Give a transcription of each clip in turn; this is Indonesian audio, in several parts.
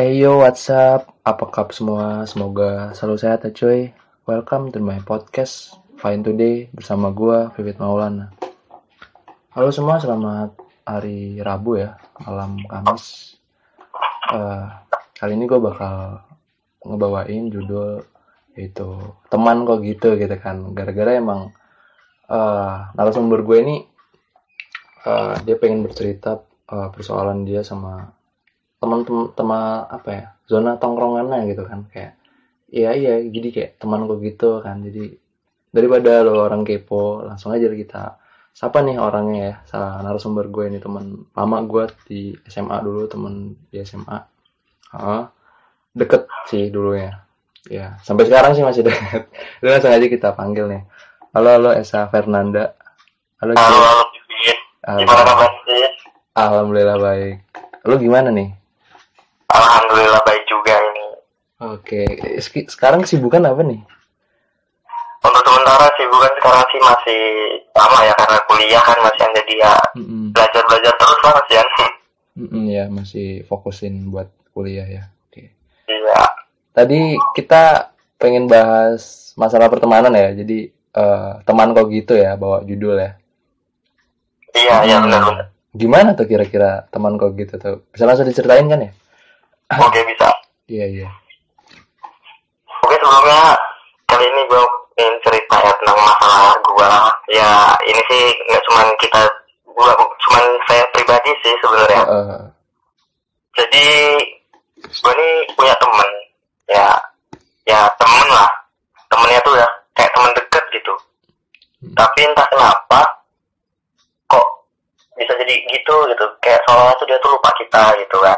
Hey yo, what's up? Apa kabar semua? Semoga selalu sehat ya cuy. Welcome to my podcast Fine Today bersama gua Vivit Maulana. Halo semua, selamat hari Rabu ya, malam Kamis. Eh, kali ini gue bakal ngebawain judul yaitu teman kok gitu gitu kan. Gara-gara emang eh, narasumber gue ini eh, dia pengen bercerita eh, persoalan dia sama teman-teman teman apa ya zona tongkrongannya gitu kan. Kayak iya iya jadi kayak teman kok gitu kan. Jadi daripada lo orang kepo langsung aja kita siapa nih orangnya ya. Salah narasumber gue ini teman lama gue di SMA dulu teman di SMA ah deket sih dulu ya ya sampai sekarang sih masih deket. Udah langsung aja kita panggil nih. Halo halo Esa Fernanda. Halo. Halo, halo. Gimana kabar sih? alhamdulillah baik. Lo gimana nih Alhamdulillah baik juga ini. Oke, Ski- sekarang kesibukan apa nih? Untuk sementara sih bukan sekarang sih masih sama ya karena kuliah kan masih yang jadi ya belajar-belajar terus lah masih ya. Mm-mm, ya masih fokusin buat kuliah ya. Oke. Iya. Tadi kita pengen bahas masalah pertemanan ya. Jadi eh, teman kok gitu ya, bawa judul ya. Iya, iya benar-benar. Gimana tuh kira-kira teman kok gitu tuh? Bisa langsung diceritain kan ya? Oke bisa. Iya iya. Oke sebelumnya kali ini gue ingin cerita ya tentang masalah gua. Ya ini sih nggak cuman kita gua cuman saya pribadi sih sebenarnya. Eh, Jadi gue nih punya temen ya ya temen lah temennya tuh ya kayak temen deket gitu Hmm. tapi entah kenapa kok bisa jadi gitu gitu kayak seolah tuh dia tuh lupa kita gitu kan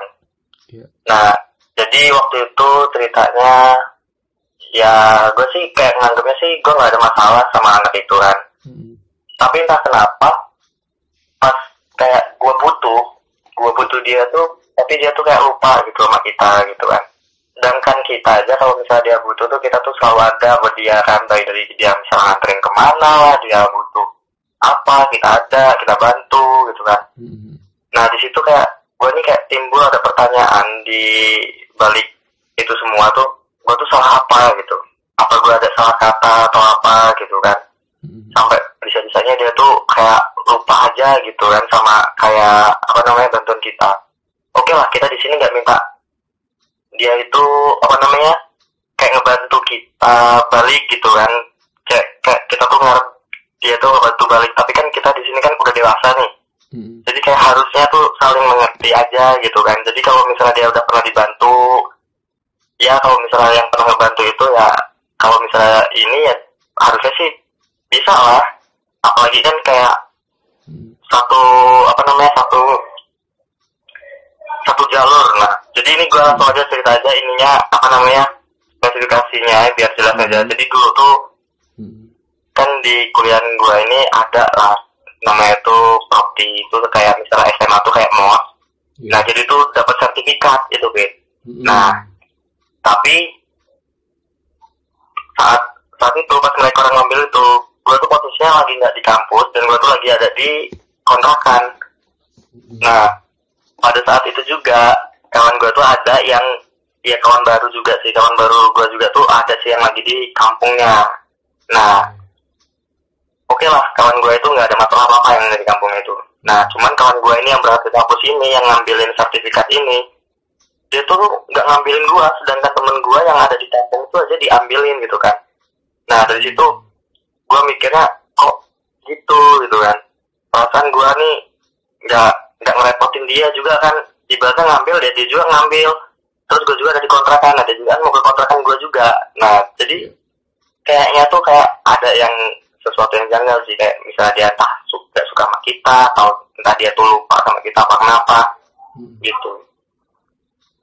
Iya. nah jadi waktu itu ceritanya ya gue sih kayak nganggapnya sih gue nggak ada masalah sama anak itu kan. Mm, tapi entah kenapa pas kayak gue butuh gue butuh dia tuh tapi dia tuh kayak lupa gitu sama kita gitu kan. Sedangkan kita aja kalau misalnya dia butuh tuh kita tuh selalu ada buat dia kan. Baik dari dia misalnya nganterin ke mana lah dia butuh apa kita ada kita bantu gitu kan. Mm, nah di situ kayak gue nih kayak timbul ada pertanyaan di balik itu semua tuh gue tuh salah apa gitu. Apa gue ada salah kata atau apa gitu kan. Mm, sampai bisa-bisanya dia tuh kayak lupa aja gitu kan sama kayak apa namanya bantuan kita. Oke lah kita di sini nggak minta dia itu apa namanya kayak ngebantu kita balik gitu kan. Kayak, kayak kita tuh ngarep dia tuh ngebantu balik. Tapi kan kita di sini kan udah dewasa nih mm, jadi kayak harusnya tuh saling mengerti aja gitu kan. Jadi kalau misalnya dia udah pernah dibantu ya kalau misalnya yang pernah ngebantu itu ya kalau misalnya ini ya harusnya sih bisa lah. Apalagi kan kayak mm, satu apa namanya satu satu jalur. Nah jadi ini gue langsung aja cerita aja ininya apa namanya spesifikasinya biar jelas aja. Jadi dulu tuh mm, kan di kuliah gue ini ada lah namanya tuh prodi itu kayak misalnya SMA tuh kayak MOS iya. nah jadi tuh dapat sertifikat itu bet Mm, nah. tapi saat saat itu pas mereka orang ngambil itu gue tuh posisinya lagi nggak di kampus dan gue tuh lagi ada di kontrakan. Mm, nah pada saat itu juga kawan gue tuh ada yang ya kawan baru juga sih kawan baru gue juga tuh ada sih yang lagi di kampungnya. Nah kawan gue itu nggak ada masalah apa apa yang ada di kampungnya itu. Nah cuman kawan gue ini yang berangkat ke kampus ini yang ngambilin sertifikat ini dia tuh nggak ngambilin gue sedangkan temen gue yang ada di kampung itu aja diambilin gitu kan. Nah dari situ gue mikirnya kok gitu? Gitu kan. Perasaan gue nih nggak nggak ngerepotin dia juga kan. Ibaratnya ngambil dia dia juga ngambil. Terus gue juga ada di kontrakan. Ada juga kan mau ke kontrakan gue juga. Nah jadi kayaknya tuh kayak ada yang sesuatu yang janggal sih kayak misalnya dia entah suka suka sama kita atau entah dia tuh lupa sama kita apa kenapa mm. gitu.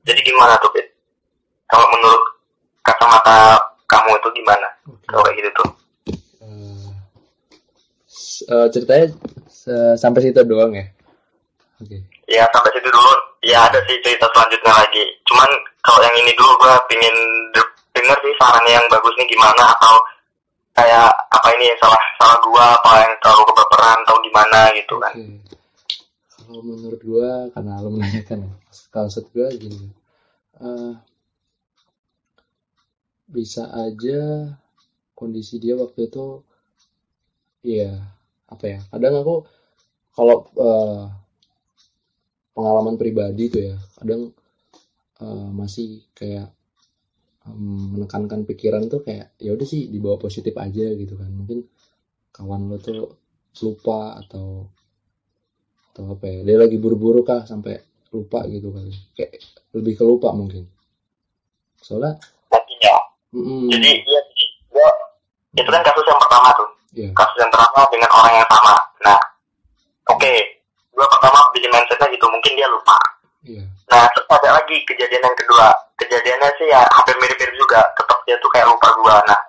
Jadi gimana tuh Pit? kalau menurut kacamata kamu itu gimana? Oke. kalau kayak gitu tuh. Eh, eh, ceritanya se- sampai situ doang ya? Oke. Ya sampai situ dulu. Ya ada sih cerita selanjutnya lagi. Cuman kalau yang ini dulu gue pingin de- denger sih sarannya yang bagus nih gimana atau kayak apa ini salah salah gua apa yang terlalu kebaperan atau gimana gitu kan Oke. Kalau menurut gua karena lo menanyakan ya, maksud gua gini. eh, bisa aja kondisi dia waktu itu ya apa ya kadang aku kalau eh, pengalaman pribadi tuh ya kadang eh, masih kayak menekankan pikiran tuh kayak ya udah sih dibawa positif aja gitu kan. Mungkin kawan lo tuh lupa atau atau apa ya dia lagi buru-buru kah sampai lupa gitu kali. Kayak lebih ke lupa mungkin. Soalnya nantinya mm, jadi sih. Gua itu kan kasus yang pertama tuh. Ya kasus yang pertama dengan orang yang sama. Nah oke. Gua pertama bikin mindsetnya gitu mungkin dia lupa iya. Nah terus ada lagi kejadian yang kedua. Kejadiannya sih ya hampir mirip-mirip juga. Tetap dia tuh kayak lupa gua. Nah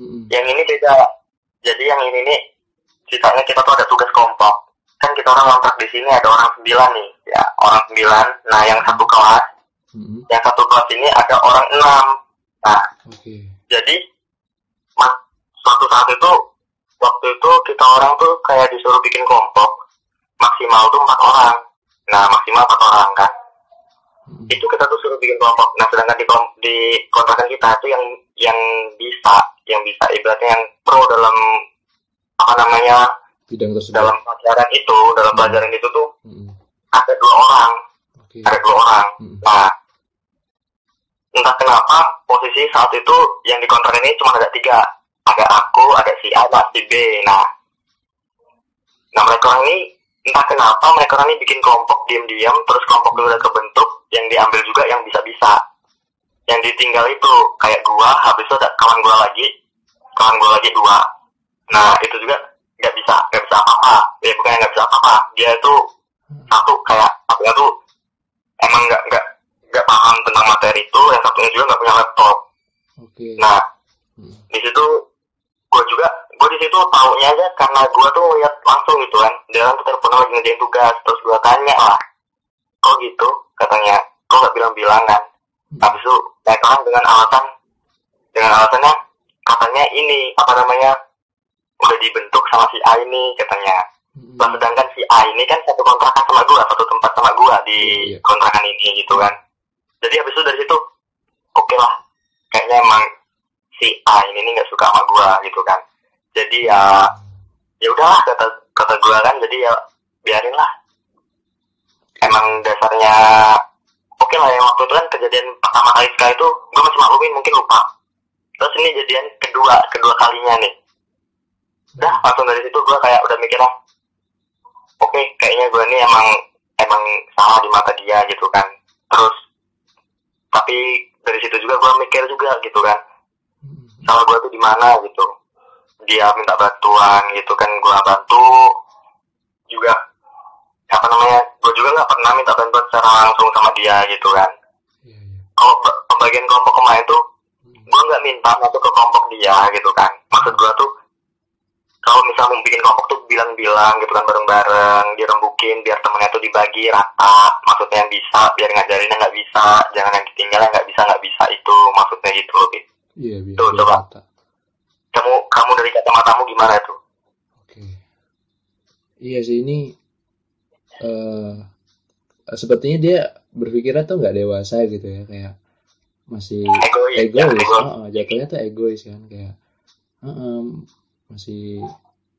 Mm, yang ini beda. Jadi yang ini nih ceritanya kita tuh ada tugas kelompok. Kan kita orang ngontrak di sini ada orang sembilan nih. Ya orang sembilan. Nah yang satu kelas mm, yang satu kelas ini ada orang enam. Nah oke. jadi mas suatu saat itu waktu itu kita orang tuh kayak disuruh bikin kelompok. Maksimal tuh empat orang. Nah maksimal empat orang kan itu kita tuh suruh bikin kelompok. Nah sedangkan di kelom- di kontrakan kita itu yang yang bisa yang bisa ibaratnya yang pro dalam apa namanya bidang tersebut. dalam pelajaran itu dalam pelajaran itu tuh Mm, ada dua orang. Oke. Ada dua orang. Mm, nah entah kenapa posisi saat itu yang di kontrak ini cuma ada tiga. Ada aku ada si A dan si B. Nah nah mereka orang ini entah kenapa mereka orang ini bikin kelompok diam-diam terus kelompok itu udah kebentuk yang diambil juga yang bisa-bisa. Yang ditinggal itu kayak gua habis itu ada kawan gua lagi kawan gua lagi dua. Nah itu juga nggak bisa nggak bisa apa-apa. Ya bukan nggak bisa apa-apa. Dia itu satu kayak satunya tuh emang nggak nggak nggak paham tentang materi itu yang satunya juga nggak punya laptop. Oke. Nah Mm, di situ gue juga gue di situ taunya aja karena gue tuh lihat langsung gitu kan. Dia kan tuh telepon lagi ngerjain tugas terus gue tanya lah. Kok gitu katanya kok nggak bilang-bilang kan habis itu mereka kan dengan alasan dengan alasannya katanya ini apa namanya udah dibentuk sama si A ini katanya mm, Nah, sedangkan si A ini kan satu kontrakan sama gua, satu tempat sama gua di Iya. kontrakan ini gitu kan. Jadi habis itu dari situ, oke lah, kayaknya emang si A ini nih nggak suka sama gua gitu kan. Jadi ya, ya udahlah kata kata gua kan, jadi ya biarin lah. Emang dasarnya oke lah yang waktu itu kan kejadian pertama kali sekali itu gua masih maklumin mungkin lupa. Terus ini jadian kedua kedua kalinya nih. Udah langsung dari situ gua kayak udah mikir lah, oke kayaknya gue ini emang emang salah di mata dia gitu kan terus tapi dari situ juga gue mikir juga gitu kan salah gue tuh di mana gitu dia minta bantuan gitu kan gue bantu juga apa namanya gue juga nggak pernah minta bantuan secara langsung sama dia gitu kan iya iya kalau pe- pembagian kelompok kemarin tuh Mm, gue nggak minta masuk ke kelompok dia gitu kan maksud gue tuh kalau misal mau bikin kelompok tuh bilang-bilang gitu kan bareng-bareng dirembukin biar temennya tuh dibagi rata maksudnya yang bisa biar ngajarin yang nggak bisa jangan yang ketinggalan nggak bisa nggak bisa itu maksudnya gitu lebih iya biar Tuh, biar coba. rata. kamu kamu dari kacamatamu gimana tuh Oke. Iya sih ini eh sepertinya dia berpikirnya tuh nggak dewasa gitu ya kayak masih egois ya, egois. egois. Heeh, jatuhnya tuh egois kan kayak heeh, masih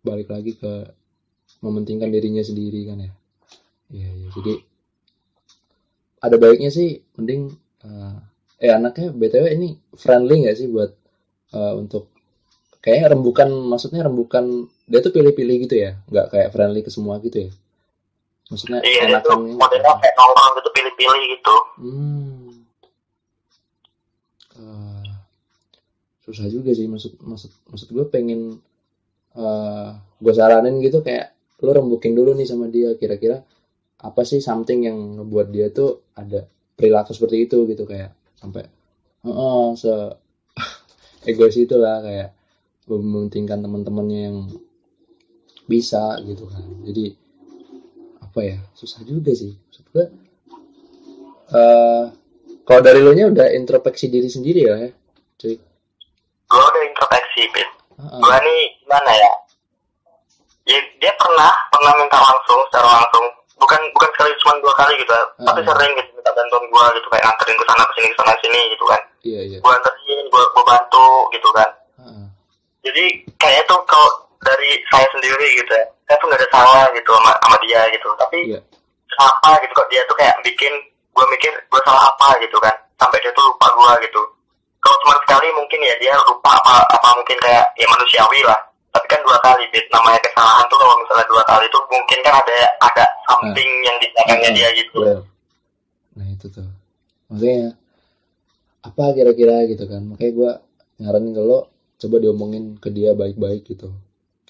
balik lagi ke mementingkan dirinya sendiri kan ya. Iya iya. Jadi ada baiknya sih mending eh, eh anaknya btw ini friendly nggak sih buat eh, untuk kayak rembukan maksudnya rembukan dia tuh pilih-pilih gitu ya nggak kayak friendly ke semua gitu ya maksudnya iya itu modelnya kayak nongkrong gitu pilih-pilih gitu. Hmm. Eh, susah juga sih maksud maksud maksud gue pengen eh gue saranin gitu kayak lo rembukin dulu nih sama dia kira-kira apa sih something yang ngebuat dia tuh ada perilaku seperti itu gitu kayak sampai heeh se egois itulah kayak mementingkan teman-temannya yang bisa gitu kan. Jadi apa ya susah juga sih maksud gue eh kalau dari lo nya udah introspeksi diri sendiri ya cuy gue udah introspeksi Pit Heeh. gue nih gimana ya ya dia pernah pernah minta langsung secara langsung bukan bukan sekali cuma dua kali gitu ya. Hmm. tapi sering gitu minta bantuan gue gitu kayak nganterin ke sana ke sini ke sana sini gitu kan iya iya gue anterin gue bantu gitu kan Heeh. jadi kayaknya tuh kalau dari saya sendiri gitu ya. Saya tuh nggak ada salah gitu sama sama dia gitu. Tapi iya. apa gitu kok dia tuh kayak bikin gue mikir gue salah apa gitu kan. Sampai dia tuh lupa gue gitu. Kalau cuma sekali mungkin ya dia lupa apa apa mungkin kayak ya manusiawi lah. Tapi kan dua kali Bit. namanya kesalahan tuh kalau misalnya dua kali tuh mungkin kan ada ada something yang di belakangnya dia gitu. Betul. nah itu tuh. Makanya apa kira-kira gitu kan. Makanya gue nyaranin ke lo coba diomongin ke dia baik-baik gitu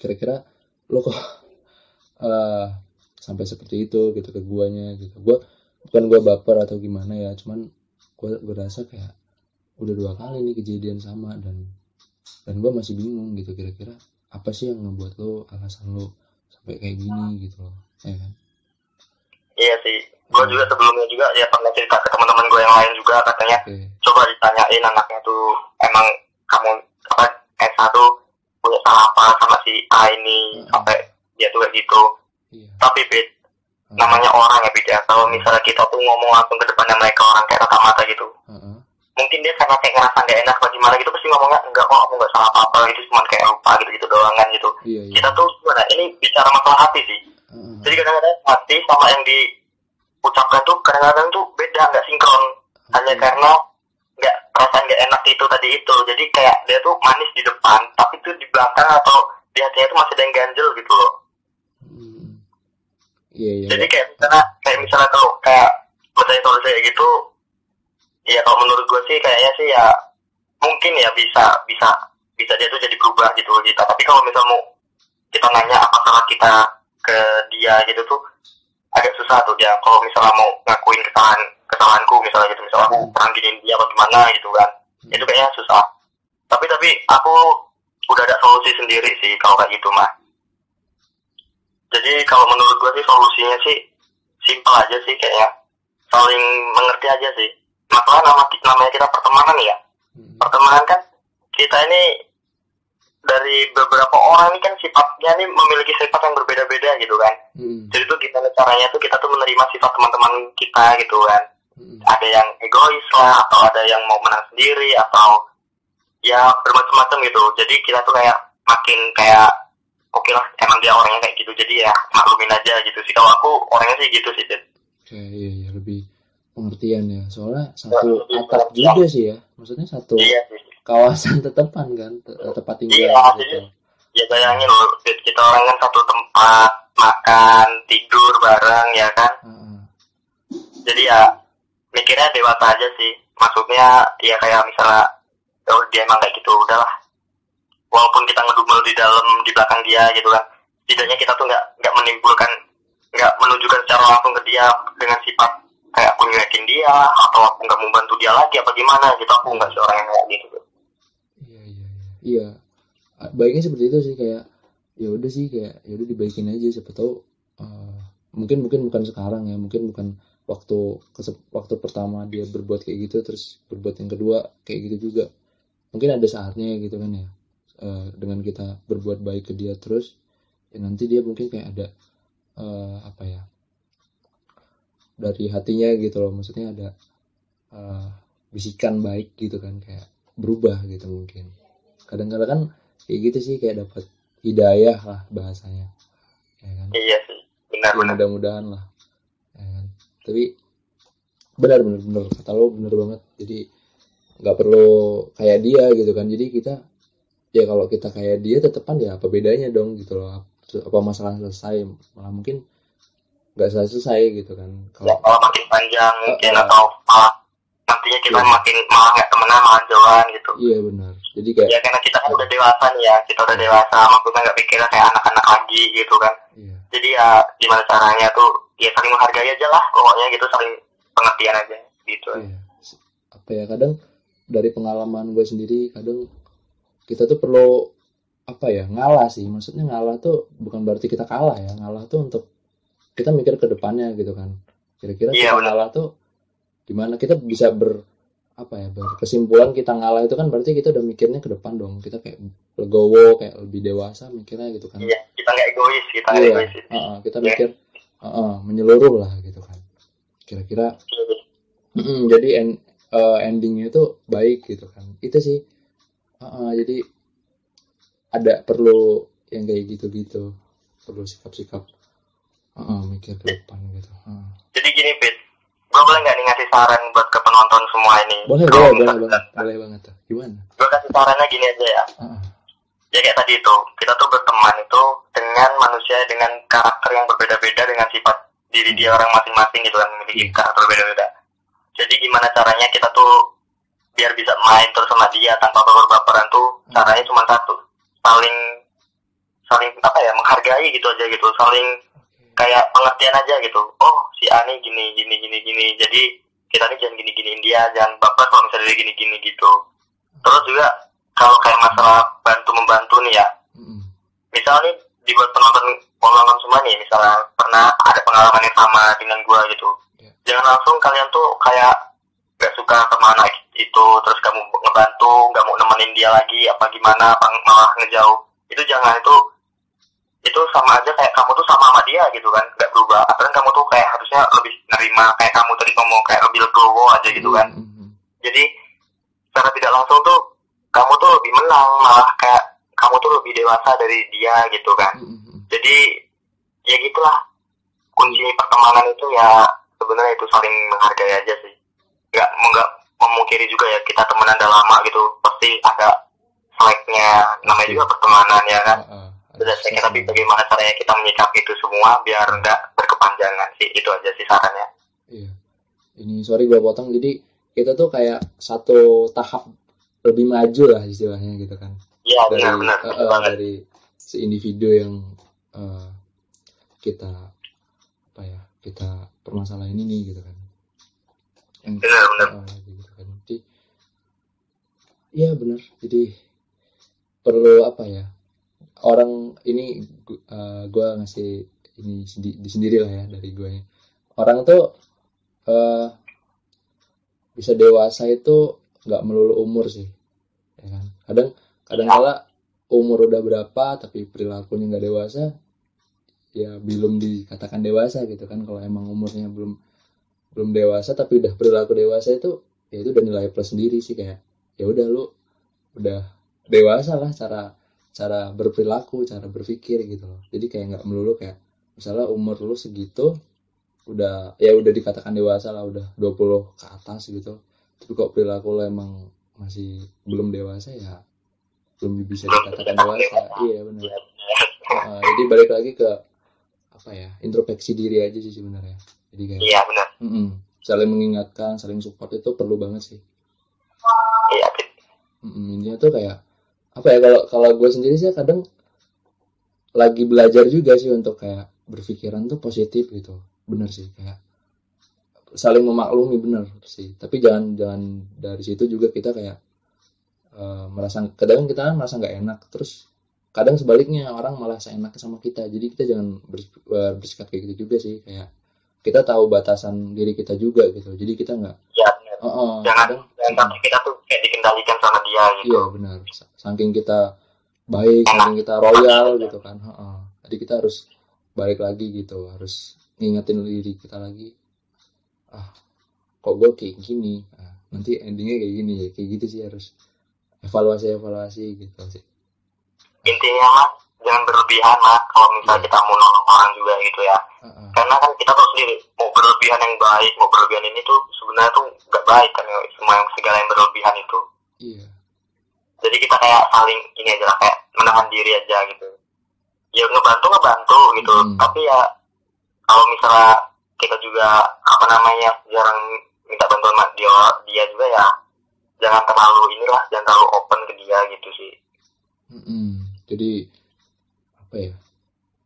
kira-kira lo kok eh, sampai seperti itu gitu ke guanya gitu. Gue bukan gue baper atau gimana ya cuman gue gue rasa kayak udah dua kali nih kejadian sama dan dan gue masih bingung gitu kira-kira apa sih yang ngebuat lo alasan lo sampai kayak gini gitu loh ya kan? Iya sih. Gue juga sebelumnya juga ya pernah cerita ke teman-teman gue yang lain juga katanya oke. coba ditanyain anaknya tuh emang kamu apa Esa tuh punya salah apa sama si A ini Hmm. sampai dia tuh kayak gitu iya. Tapi Bit Heeh. namanya orang ya ya kalau misalnya kita tuh ngomong langsung ke depannya mereka orang kayak tatap mata gitu. Heeh. mungkin dia karena kayak ngerasa gak enak atau gimana gitu pasti ngomongnya enggak kok aku nggak salah apa apa gitu cuma kayak lupa gitu gitu doang kan gitu. Iya iya. Kita tuh gimana ini bicara masalah hati sih. Heeh. jadi kadang-kadang hati sama yang diucapkan tuh kadang-kadang tuh beda nggak sinkron. Hanya karena nggak perasaan nggak enak itu tadi itu. Jadi kayak dia tuh manis di depan tapi tuh di belakang atau di hatinya tuh masih ada yang ganjel gitu loh. Hmm. iya iya. Jadi kayak misalnya kayak misalnya kalau kayak misalnya kalau saya gitu ya kalau menurut gue sih kayaknya sih ya mungkin ya bisa bisa bisa dia tuh jadi berubah gitu kita tapi kalau misal mau kita nanya apa salah kita ke dia gitu tuh agak susah tuh dia. Kalau misalnya mau ngakuin kesalahan kesalahanku misalnya gitu. Misalnya aku pernah giniin dia apa gimana gitu kan. Itu kayaknya susah. Tapi tapi aku udah ada solusi sendiri sih kalau kayak gitu mah jadi kalau menurut gue sih solusinya sih simpel aja sih kayaknya. Saling mengerti aja sih. Masalah nama namanya kita pertemanan ya. Hmm. pertemanan kan kita ini dari beberapa orang ini kan sifatnya ini memiliki sifat yang berbeda-beda gitu kan. Hmm. jadi tuh gimana caranya tuh kita tuh menerima sifat teman-teman kita gitu kan Hmm. ada yang egois lah atau ada yang mau menang sendiri atau ya bermacam-macam gitu jadi kita tuh kayak makin kayak oke lah emang dia orangnya kayak gitu jadi ya maklumin aja gitu sih kalau aku orangnya sih gitu sih Dit. Oke, iya iya lebih pengertian ya. Soalnya satu lebih atap juga sih ya. Maksudnya satu iya kawasan tetepan kan, te- tempat tinggal Iya, gitu. ya bayangin loh kita orang kan satu tempat makan tidur bareng ya kan Heeh. jadi ya mikirnya dewasa aja sih. Maksudnya ya kayak misalnya oh dia emang kayak gitu udahlah. Walaupun kita ngedumel di dalam di belakang dia gitu kan. Setidaknya kita tuh nggak nggak menimbulkan nggak menunjukkan secara langsung ke dia dengan sifat kayak aku nyelekin dia atau aku nggak mau bantu dia lagi apa gimana gitu. Aku nggak seorang yang kayak gitu. Iya iya iya. Iya. Baiknya seperti itu sih kayak ya udah sih kayak ya udah dibaikin aja siapa tahu eh, mungkin mungkin bukan sekarang ya, mungkin bukan waktu waktu pertama dia berbuat kayak gitu terus berbuat yang kedua kayak gitu juga. Mungkin ada saatnya gitu kan ya. eh, dengan kita berbuat baik ke dia terus ya nanti dia mungkin kayak ada eh, apa ya? dari hatinya gitu loh maksudnya ada eh, bisikan baik gitu kan kayak berubah gitu mungkin kadang-kadang kan kayak gitu sih kayak dapat hidayah lah bahasanya ya kan iya sih benar ya, mudah-mudahan lah? Tapi benar benar benar. Kata lo benar banget. Jadi nggak perlu kayak dia gitu kan. Jadi kita ya kalau kita kayak dia tetepan ya apa bedanya dong gitu loh. Apa masalah selesai malah mungkin nggak selesai selesai gitu kan. Ya kalau kalau makin panjang mungkin Uh-uh. atau malah nantinya kita Iya. makin malah nggak temenan malah jauhan gitu. Iya benar. Jadi kayak ya karena kita kan udah dewasa nih ya. Kita udah dewasa maksudnya nggak pikirnya kayak anak-anak lagi gitu kan. Iya. Jadi ya gimana caranya tuh ya saling menghargai aja lah pokoknya gitu saling pengertian aja gitu. Iya. apa ya kadang dari pengalaman gue sendiri kadang kita tuh perlu apa ya ngalah sih. Maksudnya ngalah tuh bukan berarti kita kalah ya ngalah tuh untuk kita mikir ke depannya gitu kan. Kira-kira Iya, kita ngalah tuh gimana? Kita bisa ber apa ya berkesimpulan kita ngalah itu kan berarti kita udah mikirnya ke depan dong. Kita kayak legowo kayak lebih dewasa mikirnya gitu kan. Iya kita nggak egois kita Iya, egois. Heeh, kita Iya. mikir uh, menyeluruh lah gitu kan. Kira-kira mm, jadi en, uh, endingnya itu baik gitu kan. Itu sih. Uh, uh, jadi ada perlu yang kayak gitu-gitu. Perlu sikap-sikap uh, uh, mikir ke depan gitu. Uh. jadi gini Pit gue boleh nggak nih ngasih saran buat ke penonton semua ini? Boleh boleh boleh banget boleh banget tuh. Gimana? Gue kasih sarannya gini aja ya. Uh, uh. Ya kayak tadi itu kita tuh berteman itu dengan manusia dengan karakter yang berbeda-beda dengan sifat diri dia orang masing-masing gitu kan memiliki Hmm. karakter berbeda-beda. Jadi gimana caranya kita tuh biar bisa main terus sama dia tanpa baper-baperan tuh Hmm. caranya cuma satu saling saling apa ya menghargai gitu aja gitu saling kayak pengertian aja gitu. Oh si Ani gini gini gini gini jadi kita nih jangan gini giniin dia jangan baper kalau misalnya dia gini gini gitu. Terus juga kalau kayak masalah bantu membantu nih ya Mm-mm. misalnya nih dibuat penonton penonton semua nih misalnya pernah ada pengalaman yang sama dengan gua gitu Iya. jangan langsung kalian tuh kayak gak suka sama anak itu terus kamu ngebantu nggak mau nemenin dia lagi apa gimana apa malah ngejauh itu jangan itu itu sama aja kayak kamu tuh sama sama dia gitu kan nggak berubah kan kamu tuh kayak harusnya lebih nerima kayak kamu tadi ngomong kayak lebih legowo aja gitu kan Mm-mm. jadi secara tidak langsung tuh kamu tuh lebih menang malah kayak kamu tuh lebih dewasa dari dia gitu kan. Jadi ya gitulah. Kunci pertemanan itu ya sebenarnya itu saling menghargai aja sih. Nggak nggak memungkiri juga ya kita temenan udah lama gitu pasti ada seleknya. Namanya juga pertemanan ya kan. Uh, uh. Udah Ada seleknya tapi bagaimana caranya kita menyikapi itu semua biar nggak berkepanjangan sih. Itu aja sih sarannya. Iya. Ini sorry gue potong. Jadi kita tuh kayak satu tahap lebih maju lah istilahnya gitu kan. iya Dari benar-benar eh, betul eh, banget dari si individu yang eh, kita apa ya kita permasalahan ini gitu kan. Yang benar-benar eh, gitu kan. Jadi iya benar. Jadi perlu apa ya? Orang ini gu- eh, gua ngasih ini sendi- di sendiri lah ya dari gue. Orang tuh eh bisa dewasa itu nggak melulu umur sih ya kan? Kadang kadang kala umur udah berapa tapi perilakunya nggak dewasa ya belum dikatakan dewasa gitu kan. Kalau emang umurnya belum belum dewasa tapi udah perilaku dewasa itu ya itu udah nilai plus sendiri sih kayak ya udah lu udah dewasa lah cara cara berperilaku cara berpikir gitu loh. Jadi kayak nggak melulu kayak misalnya umur lu segitu udah ya udah dikatakan dewasa lah udah 20 ke atas gitu tapi kok perilaku lo emang masih belum dewasa ya belum bisa dikatakan dewasa. Iya benar Iya, Heeh, jadi balik lagi ke apa ya introspeksi diri aja sih sebenarnya. Jadi kayak iya benar mm-mm, saling mengingatkan saling support itu perlu banget sih. Iya Mm-mm, intinya tuh kayak apa ya kalau kalau gue sendiri sih kadang lagi belajar juga sih untuk kayak berpikiran tuh positif gitu. Bener sih kayak saling memaklumi bener sih tapi jangan jangan dari situ juga kita kayak eh, merasa kadang kita kan merasa nggak enak terus kadang sebaliknya orang malah seenaknya sama kita jadi kita jangan ber- bersikap kayak gitu juga sih kayak kita tahu batasan diri kita juga gitu jadi kita nggak benar oh, oh, jangan kadang jangan sampai kita tuh kayak dikendalikan sama dia gitu Iya benar. Sa- Saking kita baik, saking kita royal gitu kan. Heeh. Jadi kita harus balik lagi gitu, harus ngingetin diri kita lagi. Ah, kok gue kayak gini. Ah, nanti endingnya kayak gini ya, kayak gitu sih harus evaluasi evaluasi gitu sih. intinya mah jangan berlebihan mah kalau misalnya Iya. kita mau nolong orang juga gitu ya Heeh. karena kan kita tahu sendiri mau berlebihan yang baik mau berlebihan ini tuh sebenarnya tuh nggak baik kan ya semua yang segala yang berlebihan itu Iya. jadi kita kayak saling ini aja lah kayak menahan diri aja gitu ya ngebantu ngebantu gitu Hmm. tapi ya kalau misalnya kita juga apa namanya jarang minta bantuan dia dia juga ya jangan terlalu inilah jangan terlalu open ke dia gitu sih Mm-mm. Jadi apa ya?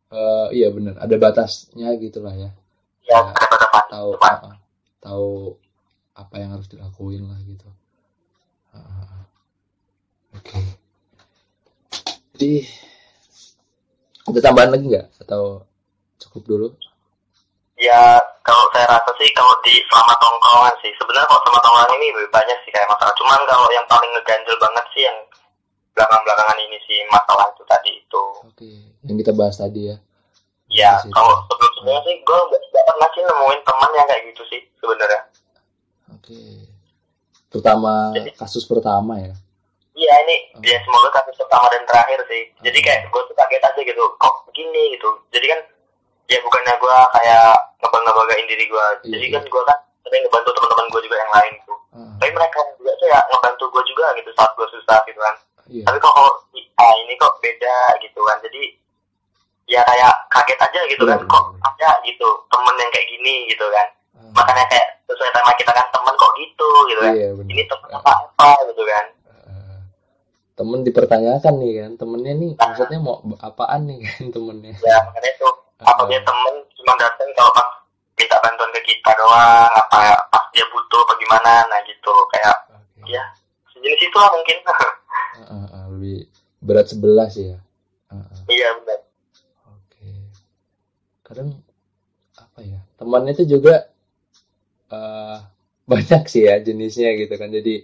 Eh iya benar, ada batasnya gitulah ya. ya Ya, ada batasan tahu Cepat. uh, tahu apa yang harus dilakuin lah gitu. Uh, uh, uh. Oke. Jadi ada tambahan lagi nggak atau cukup dulu? Ya kalau saya rasa sih kalau di selama tongkrongan sih sebenarnya kalau selama tongkrongan ini lebih banyak sih kayak masalah. Cuman kalau yang paling ngeganjel banget sih yang belakang-belakangan ini sih masalah itu tadi itu. Oke. Yang kita bahas tadi ya. ya kalau sebelum sebelumnya sih gue gak pernah sih nemuin teman yang kayak gitu sih sebenarnya oke terutama Jadi- kasus pertama ya iya ini Hmm. ya semoga kasus pertama dan terakhir sih jadi kayak gue tuh kaget aja gitu kok gini gitu jadi kan ya bukannya gue kayak ngebangga-banggain diri gue Iya, jadi iya. kan gue kan sering ngebantu teman-teman gue juga yang lain gitu Ah, tapi mereka juga tuh ya ngebantu gue juga gitu saat gue susah gitu kan. Iya. Tapi kok kalau ah, ini kok beda gitu kan. Jadi ya kayak kaget aja gitu kan. Iya, kok iya. ada gitu temen yang kayak gini gitu kan. Ah, makanya kayak sesuai tema kita kan temen kok gitu? gitu kan. Iya benar. Ini temen apa apa? gitu kan. Ah, temen dipertanyakan nih kan. Temennya nih maksudnya mau apaan nih kan temennya? Ya makanya itu Apa dia temen cuma datang kalau pas minta bantuan ke kita doang apa pas dia butuh apa gimana nah gitu kayak oke. ya sejenis itu lah mungkin ah, ah, lebih berat sebelah sih ya Ah, ah. iya benar Oke. Kadang apa ya? Temannya itu juga eh banyak sih ya jenisnya gitu kan. Jadi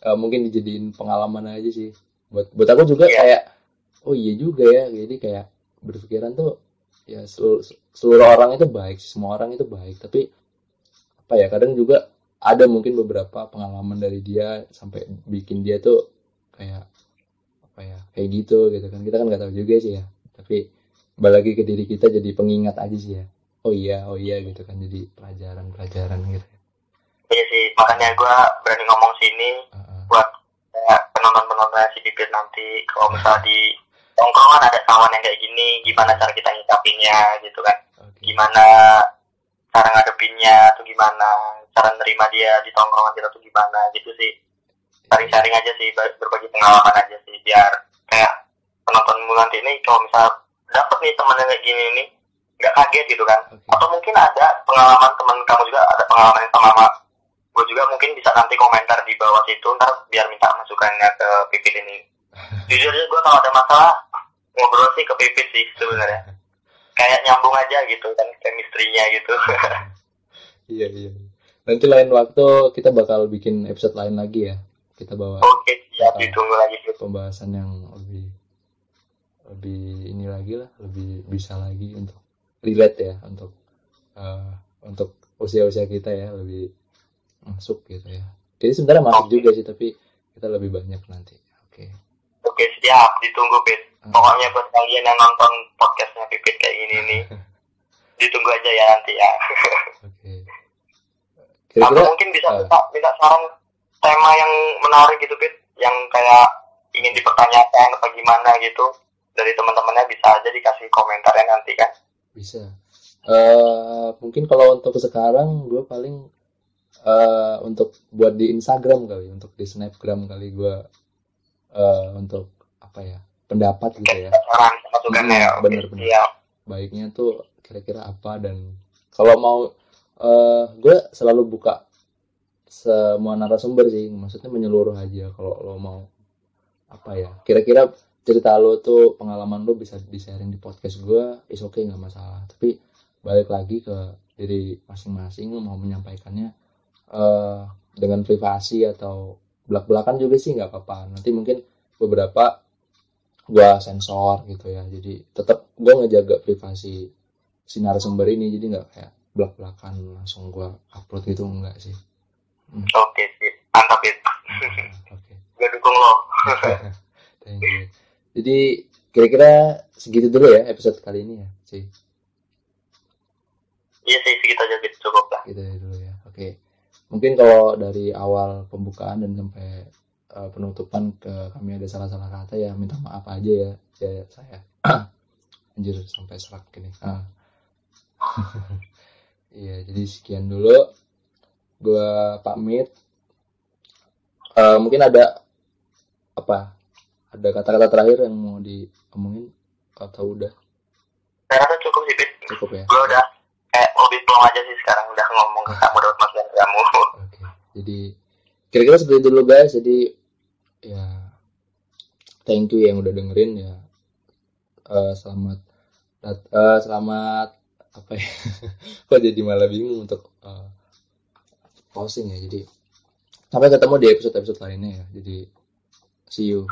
eh, mungkin dijadiin pengalaman aja sih. Buat buat aku juga Iya. kayak oh iya juga ya. Jadi kayak berpikiran tuh ya seluruh, seluruh orang itu baik, sih, semua orang itu baik. Tapi apa ya? Kadang juga ada mungkin beberapa pengalaman dari dia sampai bikin dia tuh kayak apa ya? Kayak gitu gitu kan. Kita kan nggak tahu juga sih ya. Tapi lagi ke diri kita jadi pengingat aja sih ya oh iya oh iya gitu kan jadi pelajaran pelajaran gitu iya sih makanya gue berani ngomong sini Heeh. buat kayak penonton-penonton si Pipit nanti kalau misalnya di tongkrongan ada kawan yang kayak gini gimana cara kita nyikapinnya gitu kan. Oke. Gimana cara ngadepinnya tuh gimana cara nerima dia di tongkrongan kita tuh gimana gitu sih. Sharing-sharing aja sih ber- berbagi pengalaman aja sih biar kayak penonton nanti ini kalau misal dapet nih temen yang kayak gini nih nggak kaget gitu kan. Oke. Atau mungkin ada pengalaman teman kamu juga ada pengalaman yang sama sama gue juga mungkin bisa nanti komentar di bawah situ ntar biar minta masukannya ke Pipit ini jujur aja gue kalau ada masalah ngobrol sih ke Pipit sih sebenarnya. Kayak nyambung aja gitu kan chemistry-nya gitu. Iya iya. Nanti lain waktu kita bakal bikin episode lain lagi ya. Kita bawa oke siap. ditunggu lagi pembahasan yang lebih lebih ini lagi lah lebih bisa lagi untuk relate ya untuk eh, untuk usia-usia kita ya lebih masuk gitu ya. Jadi sebenarnya masuk Oke. juga sih tapi kita lebih banyak nanti. Oke oke siap. Ditunggu Pit. Pokoknya buat kalian yang nonton podcastnya Pipit kayak gini nih ditunggu aja ya nanti ya. Oke. Atau kira-kira mungkin bisa eh. minta, minta saran tema yang menarik gitu Pit. Yang kayak ingin dipertanyakan apa gimana gitu dari teman-temannya bisa aja dikasih komentarnya nanti kan. Bisa. Eh mungkin kalau untuk sekarang gue paling eh untuk buat di Instagram kali untuk di Snapgram kali gue eh untuk apa ya pendapat gitu ya. Saran masukannya Hmm, oke. Bener-bener. siap baiknya tuh kira-kira apa dan kalau mau eh gue selalu buka semua narasumber sih maksudnya menyeluruh aja kalau lo mau apa ya kira-kira cerita lo tuh pengalaman lo bisa di sharing di podcast gue is oke nggak masalah. Tapi balik lagi ke diri masing-masing lo mau menyampaikannya eh dengan privasi atau belak-belakan juga sih nggak apa-apa. Nanti mungkin beberapa gua sensor gitu ya. Jadi tetap gua ngejaga privasi si narasumber ini. Jadi nggak kayak belak-belakan langsung gua upload gitu enggak sih. Oke sip. Mantap Pit Ah, oke. Gue dukung lo. Thank you. Jadi kira-kira segitu dulu ya episode kali ini ya sih iya sih. Segitu aja cukup lah gitu ya dulu ya. Oke mungkin kalau dari awal pembukaan dan sampai uh, penutupan ke kami ada salah-salah kata ya minta maaf aja ya ya saya. Anjir sampai serak gini ah. iya jadi sekian dulu. Gua pamit. Eh, mungkin ada apa? Ada kata-kata terakhir yang mau diomongin atau udah? Saya rasa cukup sih cukup ya. Gue udah kayak lebih plong aja sih sekarang udah ngomong ke kamu dapat masukan ke kamu Oke, jadi kira-kira seperti itu dulu guys. Jadi ya thank you yang udah dengerin ya. Eh, selamat eh, selamat apa ya? Kok jadi malah bingung untuk eh, closing ya. Jadi sampai ketemu di episode-episode lainnya ya. Jadi see you.